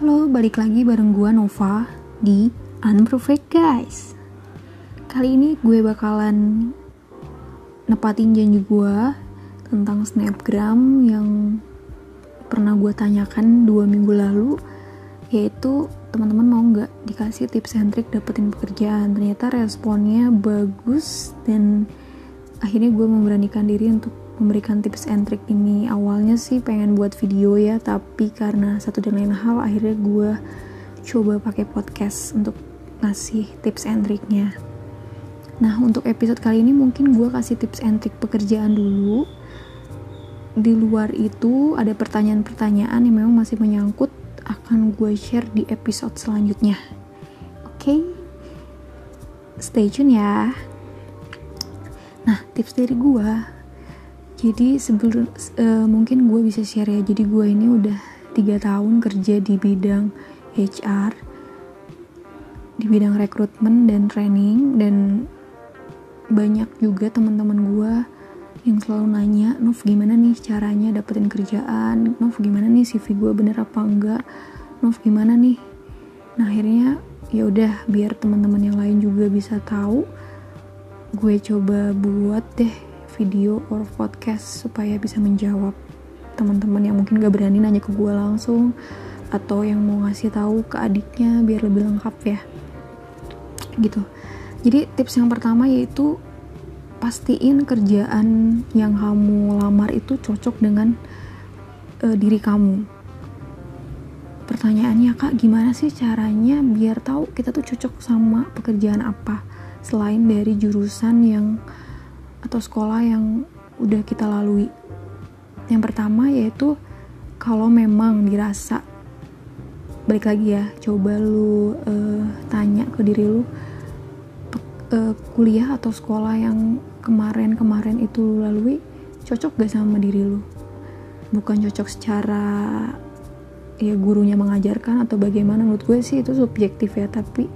Halo, balik lagi bareng gue Nova di Unperfect Guys. Kali ini gue bakalan nepatin janji gue tentang snapgram yang pernah gue tanyakan dua minggu lalu, yaitu teman-teman mau nggak dikasih tips and trick dapetin pekerjaan. Ternyata responnya bagus dan akhirnya gue memberanikan diri untuk memberikan tips and trick ini. Awalnya sih pengen buat video ya tapi karena satu dan lain hal akhirnya gue coba pakai podcast untuk ngasih tips and triknya nah untuk episode kali ini mungkin gue kasih tips and trick pekerjaan dulu. Di luar itu ada pertanyaan-pertanyaan yang memang masih menyangkut akan gue share di episode selanjutnya. Oke? Okay? stay tune ya. Nah tips dari gue jadi sebelum uh, mungkin gue bisa share ya. Jadi gue ini udah tiga tahun kerja di bidang HR di bidang rekrutmen dan training dan banyak juga teman-teman gue yang selalu nanya Nov gimana nih caranya dapetin kerjaan? Nov gimana nih CV gue bener apa enggak? Nov gimana nih? Nah akhirnya ya udah biar teman-teman yang lain juga bisa tahu gue coba buat deh video or podcast supaya bisa menjawab teman-teman yang mungkin gak berani nanya ke gue langsung atau yang mau ngasih tahu ke adiknya biar lebih lengkap ya. Gitu. Jadi tips yang pertama yaitu pastiin kerjaan yang kamu lamar itu cocok dengan uh, diri kamu. Pertanyaannya kak gimana sih caranya biar tahu kita tuh cocok sama pekerjaan apa? Selain dari jurusan yang atau sekolah yang udah kita lalui. Yang pertama yaitu kalau memang dirasa balik lagi ya, coba lu uh, tanya ke diri lu uh, kuliah atau sekolah yang kemarin-kemarin itu lu lalui cocok gak sama diri lu? Bukan cocok secara ya gurunya mengajarkan atau bagaimana menurut gue sih itu subjektif ya tapi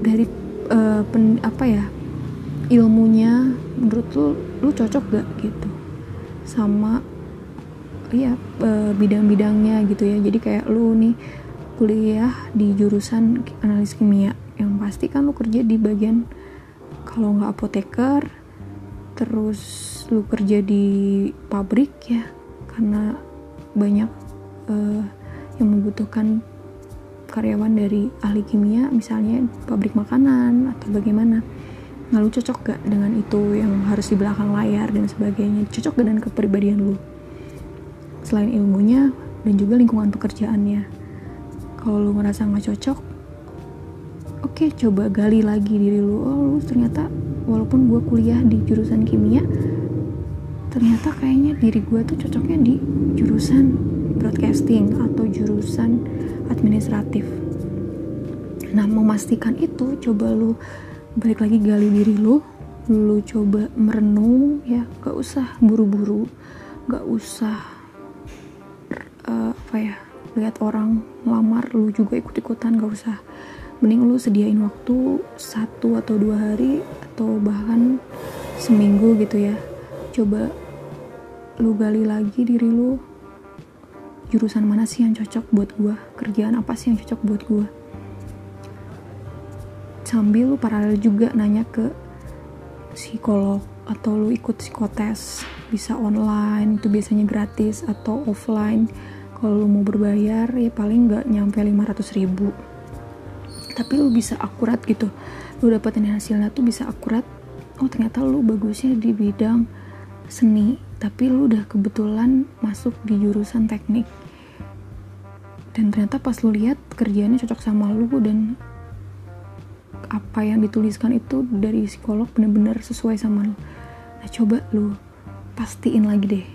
dari uh, pen, apa ya ilmunya menurut lu lu cocok gak gitu? Sama e, bidang-bidangnya gitu ya. Jadi kayak lu nih kuliah di jurusan analis kimia. Yang pasti kan lu kerja di bagian kalau nggak apoteker terus lu kerja di pabrik ya karena banyak uh, yang membutuhkan karyawan dari ahli kimia misalnya pabrik makanan atau bagaimana Nah, lu cocok gak dengan itu yang harus di belakang layar dan sebagainya? Cocok gak dengan kepribadian lu? Selain ilmunya dan juga lingkungan pekerjaannya. Kalau lu ngerasa gak cocok, oke okay, coba gali lagi diri lu. Oh, lu ternyata walaupun gue kuliah di jurusan kimia, ternyata kayaknya diri gue tuh cocoknya di jurusan broadcasting atau jurusan administratif. Nah, memastikan itu coba lu balik lagi gali diri lu. Lu coba merenung ya. Gak usah buru-buru. Gak usah uh, apa ya lihat orang lamar lu juga ikut-ikutan. Gak usah. Mending lu sediain waktu satu atau dua hari atau bahkan seminggu gitu ya. Coba lu gali lagi diri lu. Jurusan mana sih yang cocok buat gua? Kerjaan apa sih yang cocok buat gua sambil lu paralel juga nanya ke psikolog atau lu ikut psikotes bisa online itu biasanya gratis atau offline. Kalau lu mau berbayar ya paling nggak nyampe 500 ribu. Tapi lu bisa akurat gitu. Lu dapetin hasilnya tuh bisa akurat. Oh ternyata lu bagusnya di bidang seni tapi lu udah kebetulan masuk di jurusan teknik. Dan ternyata pas lu lihat kerjaannya cocok sama lu dan apa yang dituliskan itu dari psikolog bener-bener sesuai sama lo nah coba lu pastiin lagi deh.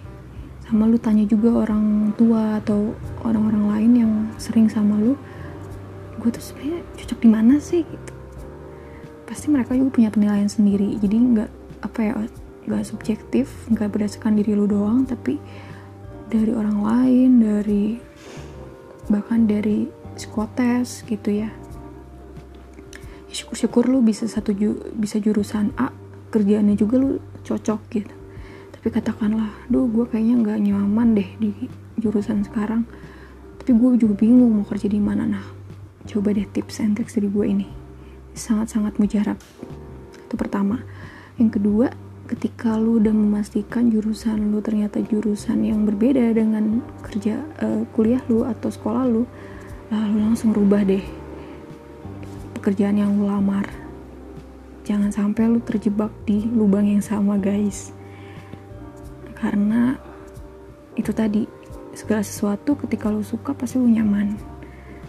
Sama lu tanya juga orang tua atau orang-orang lain yang sering sama lu gue tuh sebenarnya cocok di mana sih? Gitu. Pasti mereka juga punya penilaian sendiri. Jadi nggak apa ya nggak subjektif nggak berdasarkan diri lu doang tapi dari orang lain dari bahkan dari psikotes gitu ya syukur-syukur lu bisa satu ju bisa jurusan A kerjaannya juga lu cocok gitu. Tapi katakanlah duh gue kayaknya nggak nyaman deh di jurusan sekarang. Tapi gue juga bingung mau kerja di mana. Nah coba deh tips and tricks dari gue ini. Sangat-sangat mujarab. Itu pertama. Yang kedua ketika lu udah memastikan jurusan lu ternyata jurusan yang berbeda dengan kerja uh, kuliah lu atau sekolah lu lalu langsung rubah deh pekerjaan yang lu lamar. Jangan sampai lu terjebak di lubang yang sama guys. Karena itu tadi segala sesuatu ketika lu suka pasti lu nyaman.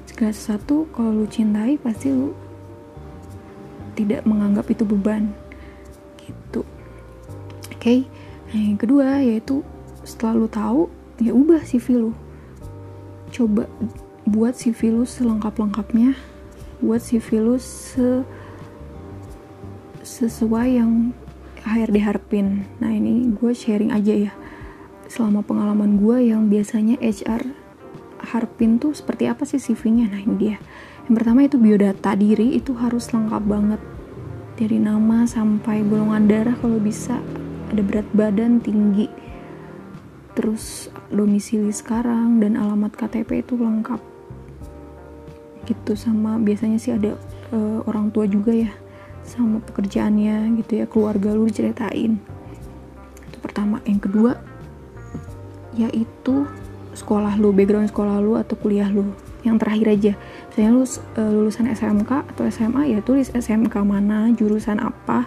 Segala sesuatu kalau lu cintai pasti lu tidak menganggap itu beban. Gitu. Oke? Okay? nah, yang kedua yaitu setelah lu tahu ya ubah CV lu. Coba buat CV lu selengkap-lengkapnya buat CV lu se sesuai yang HRD harapin nah ini gue sharing aja ya. Selama pengalaman gue yang biasanya HR Harpin tuh seperti apa sih CV-nya? Nah ini dia. Yang pertama itu biodata diri itu harus lengkap banget. Dari nama sampai golongan darah kalau bisa. Ada berat badan tinggi. Terus domisili sekarang dan alamat KTP itu lengkap gitu sama biasanya sih ada uh, orang tua juga ya sama pekerjaannya gitu ya keluarga lu diceritain itu pertama yang kedua yaitu sekolah lu, background sekolah lu atau kuliah lu. Yang terakhir aja, misalnya lu uh, lulusan SMK atau SMA ya tulis SMK mana, jurusan apa,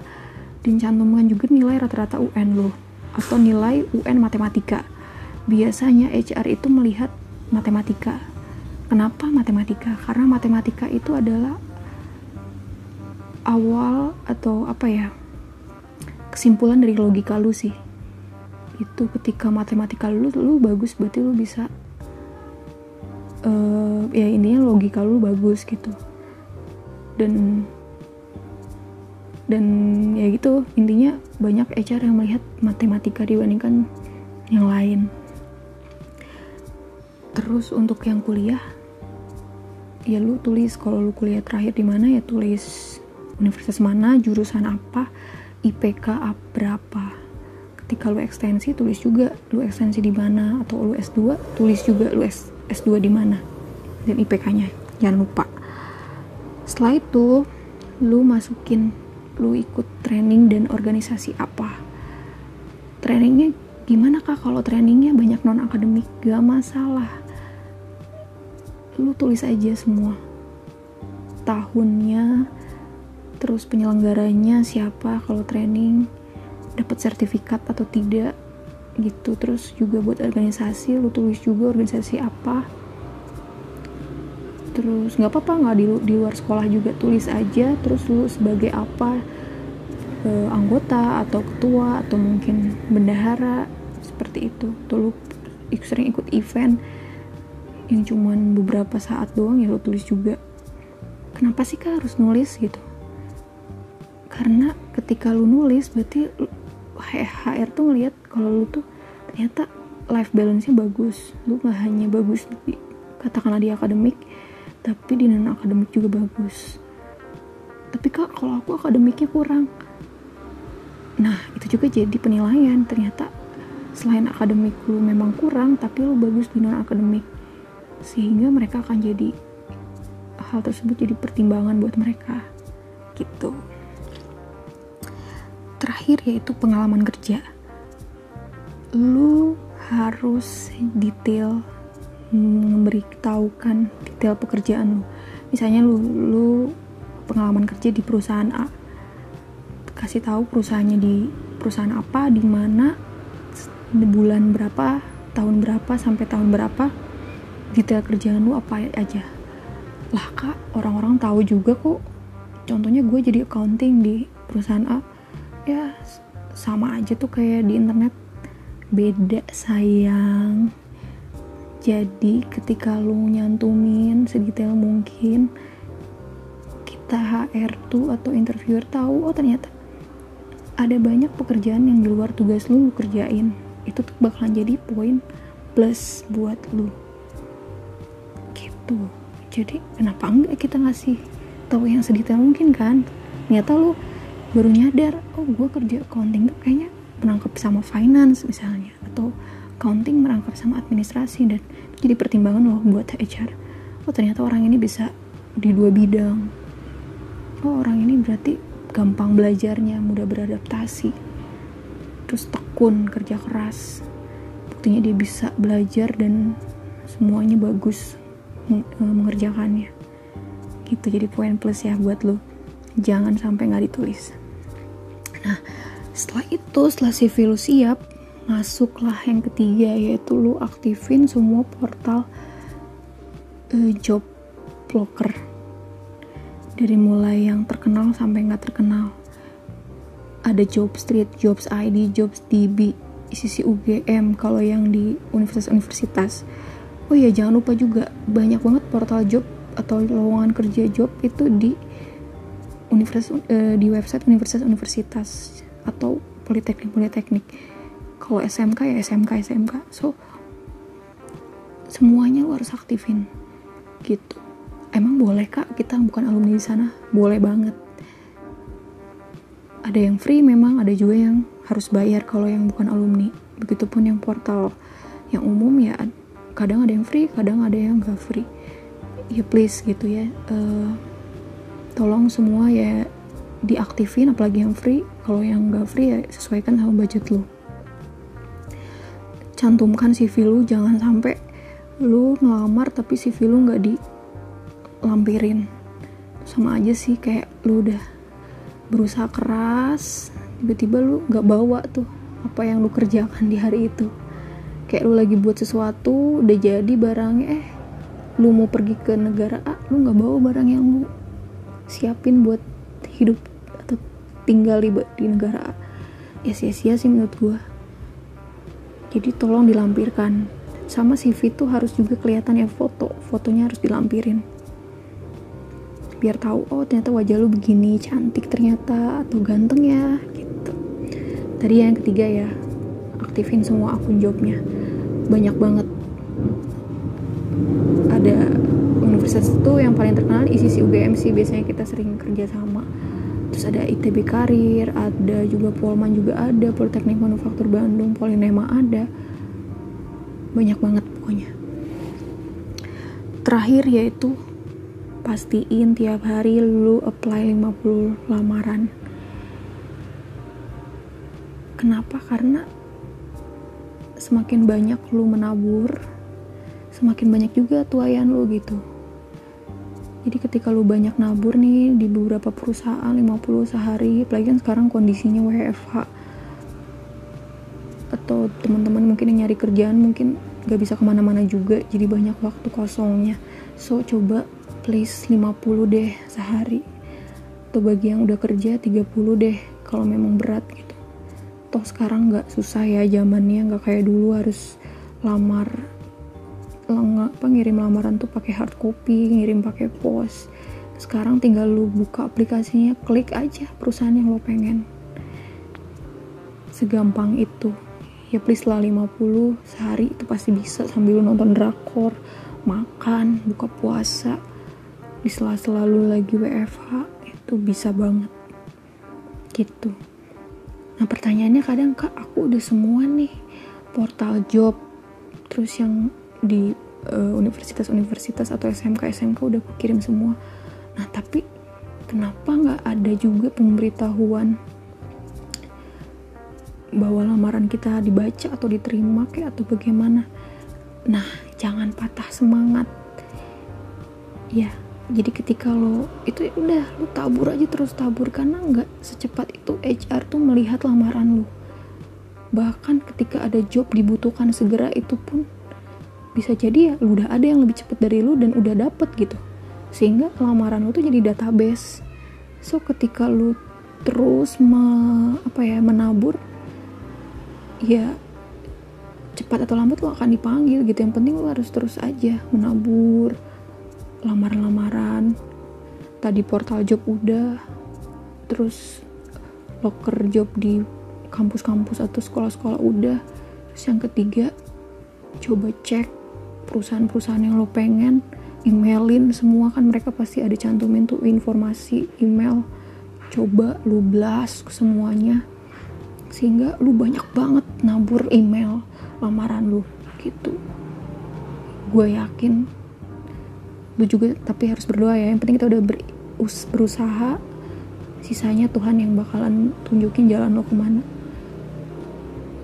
dan cantumkan juga nilai rata-rata UN lu atau nilai UN matematika. Biasanya HR itu melihat matematika. Kenapa matematika? Karena matematika itu adalah awal atau apa ya? kesimpulan dari logika lu sih itu ketika matematika lu lu bagus berarti lu bisa uh, ya intinya logika lu bagus gitu dan dan ya gitu intinya banyak HR yang melihat matematika dibandingkan yang lain terus untuk yang kuliah ya lu tulis kalau lu kuliah terakhir di mana ya tulis universitas mana jurusan apa IPK berapa. Ketika lu ekstensi tulis juga lu ekstensi di mana atau lu S2 tulis juga lu S S2 di mana dan IPK-nya jangan lupa. Setelah itu lu masukin lu ikut training dan organisasi apa. Trainingnya gimana kak? Kalau trainingnya banyak non akademik gak masalah lu tulis aja semua. Tahunnya terus penyelenggaranya siapa kalau training dapat sertifikat atau tidak gitu. Terus juga buat organisasi lu tulis juga organisasi apa. Terus nggak apa-apa nggak di, di luar sekolah juga tulis aja. Terus lu sebagai apa? E, anggota atau ketua atau mungkin bendahara seperti itu. Tuh lu sering ikut event yang cuman beberapa saat doang ya lu tulis juga. Kenapa sih kak harus nulis gitu? Karena ketika lu nulis berarti HR tuh ngeliat kalau lu tuh ternyata life balance-nya bagus. Lu gak hanya bagus di, katakanlah di akademik tapi di non akademik juga bagus. Tapi kak kalau aku akademiknya kurang. Nah itu juga jadi penilaian. Ternyata selain akademik lu memang kurang tapi lu bagus di non akademik sehingga mereka akan jadi hal tersebut jadi pertimbangan buat mereka gitu. Terakhir yaitu pengalaman kerja. Lu harus detail memberitahukan detail pekerjaan lu. Misalnya lu lu pengalaman kerja di perusahaan A kasih tahu perusahaannya di perusahaan apa di mana bulan berapa tahun berapa sampai tahun berapa detail kerjaan lu apa aja? Lah kak orang-orang tahu juga kok. Contohnya gue jadi accounting di perusahaan A. Ya sama aja tuh kayak di internet. Beda sayang. Jadi ketika lu nyantumin sedetail mungkin kita HR tuh atau interviewer tahu oh ternyata ada banyak pekerjaan yang di luar tugas lu, lu kerjain. Itu tuh bakalan jadi poin plus buat lu gitu. Jadi kenapa enggak kita ngasih tahu yang sedetail mungkin kan? Ternyata lu baru nyadar oh gue kerja accounting tuh kayaknya menangkap sama finance misalnya atau accounting merangkap sama administrasi dan jadi pertimbangan loh buat HR oh ternyata orang ini bisa di dua bidang. Oh orang ini berarti gampang belajarnya mudah beradaptasi terus tekun kerja keras. Buktinya dia bisa belajar dan semuanya bagus mengerjakannya. Gitu jadi poin plus ya buat lo jangan sampai nggak ditulis. Nah setelah itu setelah CV lu siap masuklah yang ketiga yaitu lu aktifin semua portal uh, job locker dari mulai yang terkenal sampai nggak terkenal. Ada job street, jobs ID, jobs DB, sisi UGM kalau yang di universitas-universitas oh ya jangan lupa juga banyak banget portal job atau lowongan kerja job itu di universitas uh, di website universitas-universitas atau politeknik politeknik kalau SMK ya SMK SMK so semuanya lo harus aktifin gitu. Emang boleh kak? Kita bukan alumni di sana. Boleh banget. Ada yang free memang ada juga yang harus bayar kalau yang bukan alumni. Begitupun yang portal yang umum ya kadang ada yang free kadang ada yang gak free. Ya please gitu ya uh, tolong semua ya diaktifin apalagi yang free. Kalau yang gak free ya sesuaikan sama budget lo cantumkan CV lu jangan sampai lu ngelamar tapi CV lu nggak dilampirin. Sama aja sih kayak lu udah berusaha keras tiba-tiba lu nggak bawa tuh apa yang lu kerjakan di hari itu kayak lu lagi buat sesuatu udah jadi barangnya eh lu mau pergi ke negara A lu nggak bawa barang yang lu siapin buat hidup atau tinggal di, di negara A. Ya sia-sia sih menurut gue jadi tolong dilampirkan. Sama CV tuh harus juga kelihatan ya foto fotonya harus dilampirin. Biar tahu oh ternyata wajah lu begini cantik ternyata atau ganteng ya gitu. Tadi yang ketiga ya aktifin semua akun jobnya. Banyak banget. Ada universitas itu yang paling terkenal ICC UGM sih. Biasanya kita sering kerja sama. Terus ada ITB Karir ada juga Polman juga ada Politeknik Manufaktur Bandung Polinema ada. Banyak banget pokoknya. Terakhir yaitu pastiin tiap hari lu apply 50 lamaran. Kenapa? Karena semakin banyak lu menabur semakin banyak juga tuayan lu gitu. Jadi ketika lu banyak nabur nih di beberapa perusahaan 50 sehari apalagi kan sekarang kondisinya WFH atau teman-teman mungkin yang nyari kerjaan mungkin gak bisa ke mana-mana juga jadi banyak waktu kosongnya. So coba please 50 deh sehari. Atau bagi yang udah kerja 30 deh kalau memang berat gitu toh sekarang gak susah ya zamannya gak kayak dulu harus lamar lang apa ngirim lamaran tuh pakai hard copy ngirim pakai pos. Sekarang tinggal lu buka aplikasinya klik aja perusahaan yang lo pengen. Segampang itu. Ya please lah 50 sehari itu pasti bisa sambil nonton drakor makan buka puasa. Di sela-sela lagi WFH itu bisa banget. Gitu nah pertanyaannya kadang kak aku udah semua nih portal job terus yang di uh, universitas-universitas atau SMK-SMK udah aku kirim semua. Nah tapi kenapa nggak ada juga pemberitahuan bahwa lamaran kita dibaca atau diterima kayak atau bagaimana? Nah jangan patah semangat. Ya jadi ketika lo itu ya udah lo tabur aja terus tabur. Karena nggak secepat itu HR tuh melihat lamaran lo. Bahkan ketika ada job dibutuhkan segera itu pun bisa jadi ya udah ada yang lebih cepat dari lu dan udah dapet gitu. Sehingga lamaran lu tuh jadi database. So ketika lu terus me, apa ya menabur ya cepat atau lambat lu akan dipanggil gitu. Yang penting lu harus terus aja menabur lamaran-lamaran tadi portal job udah terus locker job di kampus-kampus atau sekolah-sekolah udah. Terus yang ketiga coba cek perusahaan-perusahaan yang lo pengen emailin semua kan mereka pasti ada cantumin tuh informasi email. Coba lu blast semuanya sehingga lu banyak banget nabur email lamaran lu gitu. Gue yakin lu juga tapi harus berdoa ya. Yang penting kita udah ber, berusaha. Sisanya Tuhan yang bakalan tunjukin jalan lo ke mana.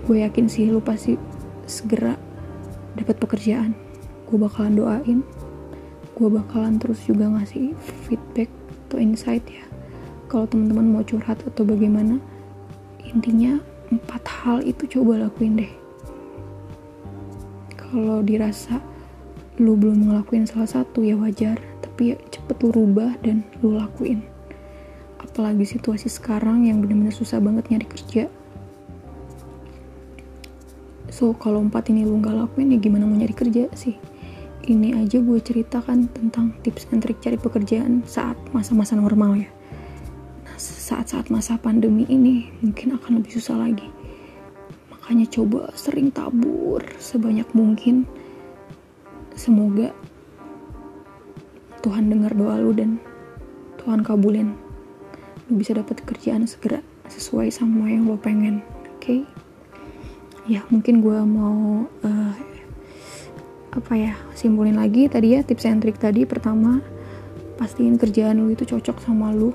Gue yakin sih lu pasti segera dapat pekerjaan. Gue bakalan doain. Gue bakalan terus juga ngasih feedback atau insight ya. Kalau teman-teman mau curhat atau bagaimana intinya empat hal itu coba lakuin deh. Kalau dirasa lu belum ngelakuin salah satu ya wajar. Tapi ya cepet lu rubah dan lu lakuin. Apalagi situasi sekarang yang benar-benar susah banget nyari kerja. So kalau empat ini lu nggak lakuin ya gimana mau nyari kerja sih? Ini aja gue ceritakan tentang tips and trik cari pekerjaan saat masa-masa normal ya. Nah saat-saat masa pandemi ini mungkin akan lebih susah lagi. Makanya coba sering tabur sebanyak mungkin semoga Tuhan dengar doa lu dan Tuhan kabulin. Lu bisa dapat kerjaan segera sesuai sama yang lo pengen oke? Okay? ya mungkin gue mau uh, apa ya simpulin lagi tadi ya tips and trik tadi. Pertama pastiin kerjaan lu itu cocok sama lu.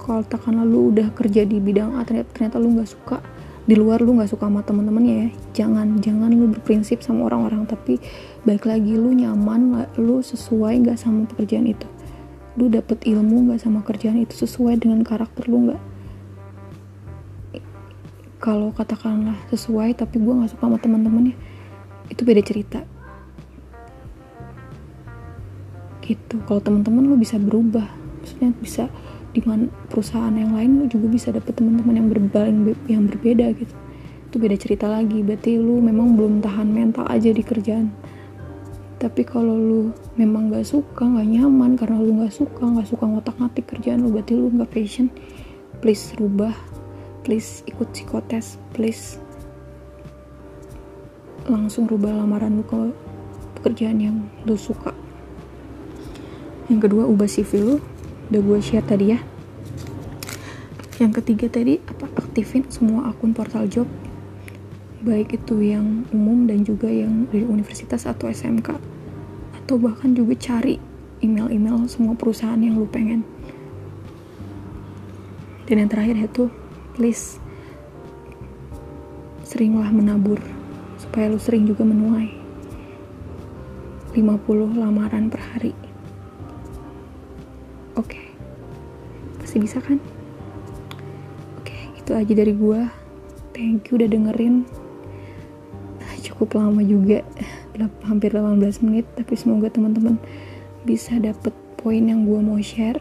Kalau tekan lu udah kerja di bidang A ternyata, ternyata lu nggak suka di luar lu nggak suka sama temen-temennya ya. Jangan jangan lu berprinsip sama orang-orang tapi baik lagi lu nyaman lu sesuai nggak sama pekerjaan itu? Lu dapet ilmu nggak sama kerjaan itu? Sesuai dengan karakter lu nggak? Kalau katakanlah sesuai tapi gue nggak suka sama teman-temannya itu beda cerita. Gitu. Kalau teman-teman lu bisa berubah maksudnya bisa di perusahaan yang lain lu juga bisa dapet teman-teman yang berbaling yang berbeda gitu. Itu beda cerita lagi. Berarti lu memang belum tahan mental aja di kerjaan. Tapi kalau lu memang gak suka gak nyaman karena lu gak suka gak suka ngotak ngatik kerjaan lu berarti lu gak passion please rubah. Please ikut psikotes. Please langsung rubah lamaran lu ke pekerjaan yang lu suka. Yang kedua ubah CV lu udah gue share tadi ya. Yang ketiga tadi apa? Aktifin semua akun portal job. Baik itu yang umum dan juga yang dari universitas atau SMK atau bahkan juga cari email-email semua perusahaan yang lu pengen. Dan yang terakhir itu please seringlah menabur supaya lu sering juga menuai. 50 lamaran per hari pasti bisa kan? Oke itu aja dari gua. Thank you udah dengerin. Cukup lama juga hampir 18 menit tapi semoga teman-teman bisa dapet poin yang gua mau share.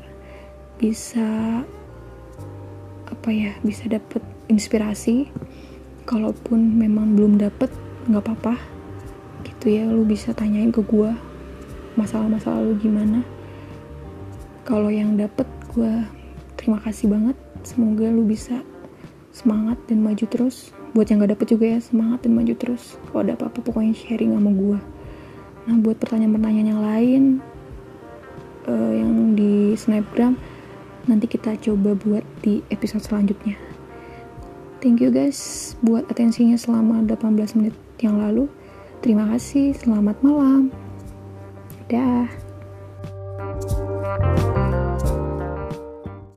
Bisa apa ya bisa dapet inspirasi. Kalaupun memang belum dapet nggak apa-apa. Gitu ya lu bisa tanyain ke gua masalah-masalah lu gimana. Kalau yang dapet gue terima kasih banget. Semoga lu bisa semangat dan maju terus. Buat yang gak dapet juga ya semangat dan maju terus. Kalau ada apa-apa pokoknya sharing sama gue nah buat pertanyaan-pertanyaan yang lain uh, yang di snapgram nanti kita coba buat di episode selanjutnya. Thank you guys buat atensinya selama 18 menit yang lalu. Terima kasih selamat malam. Dah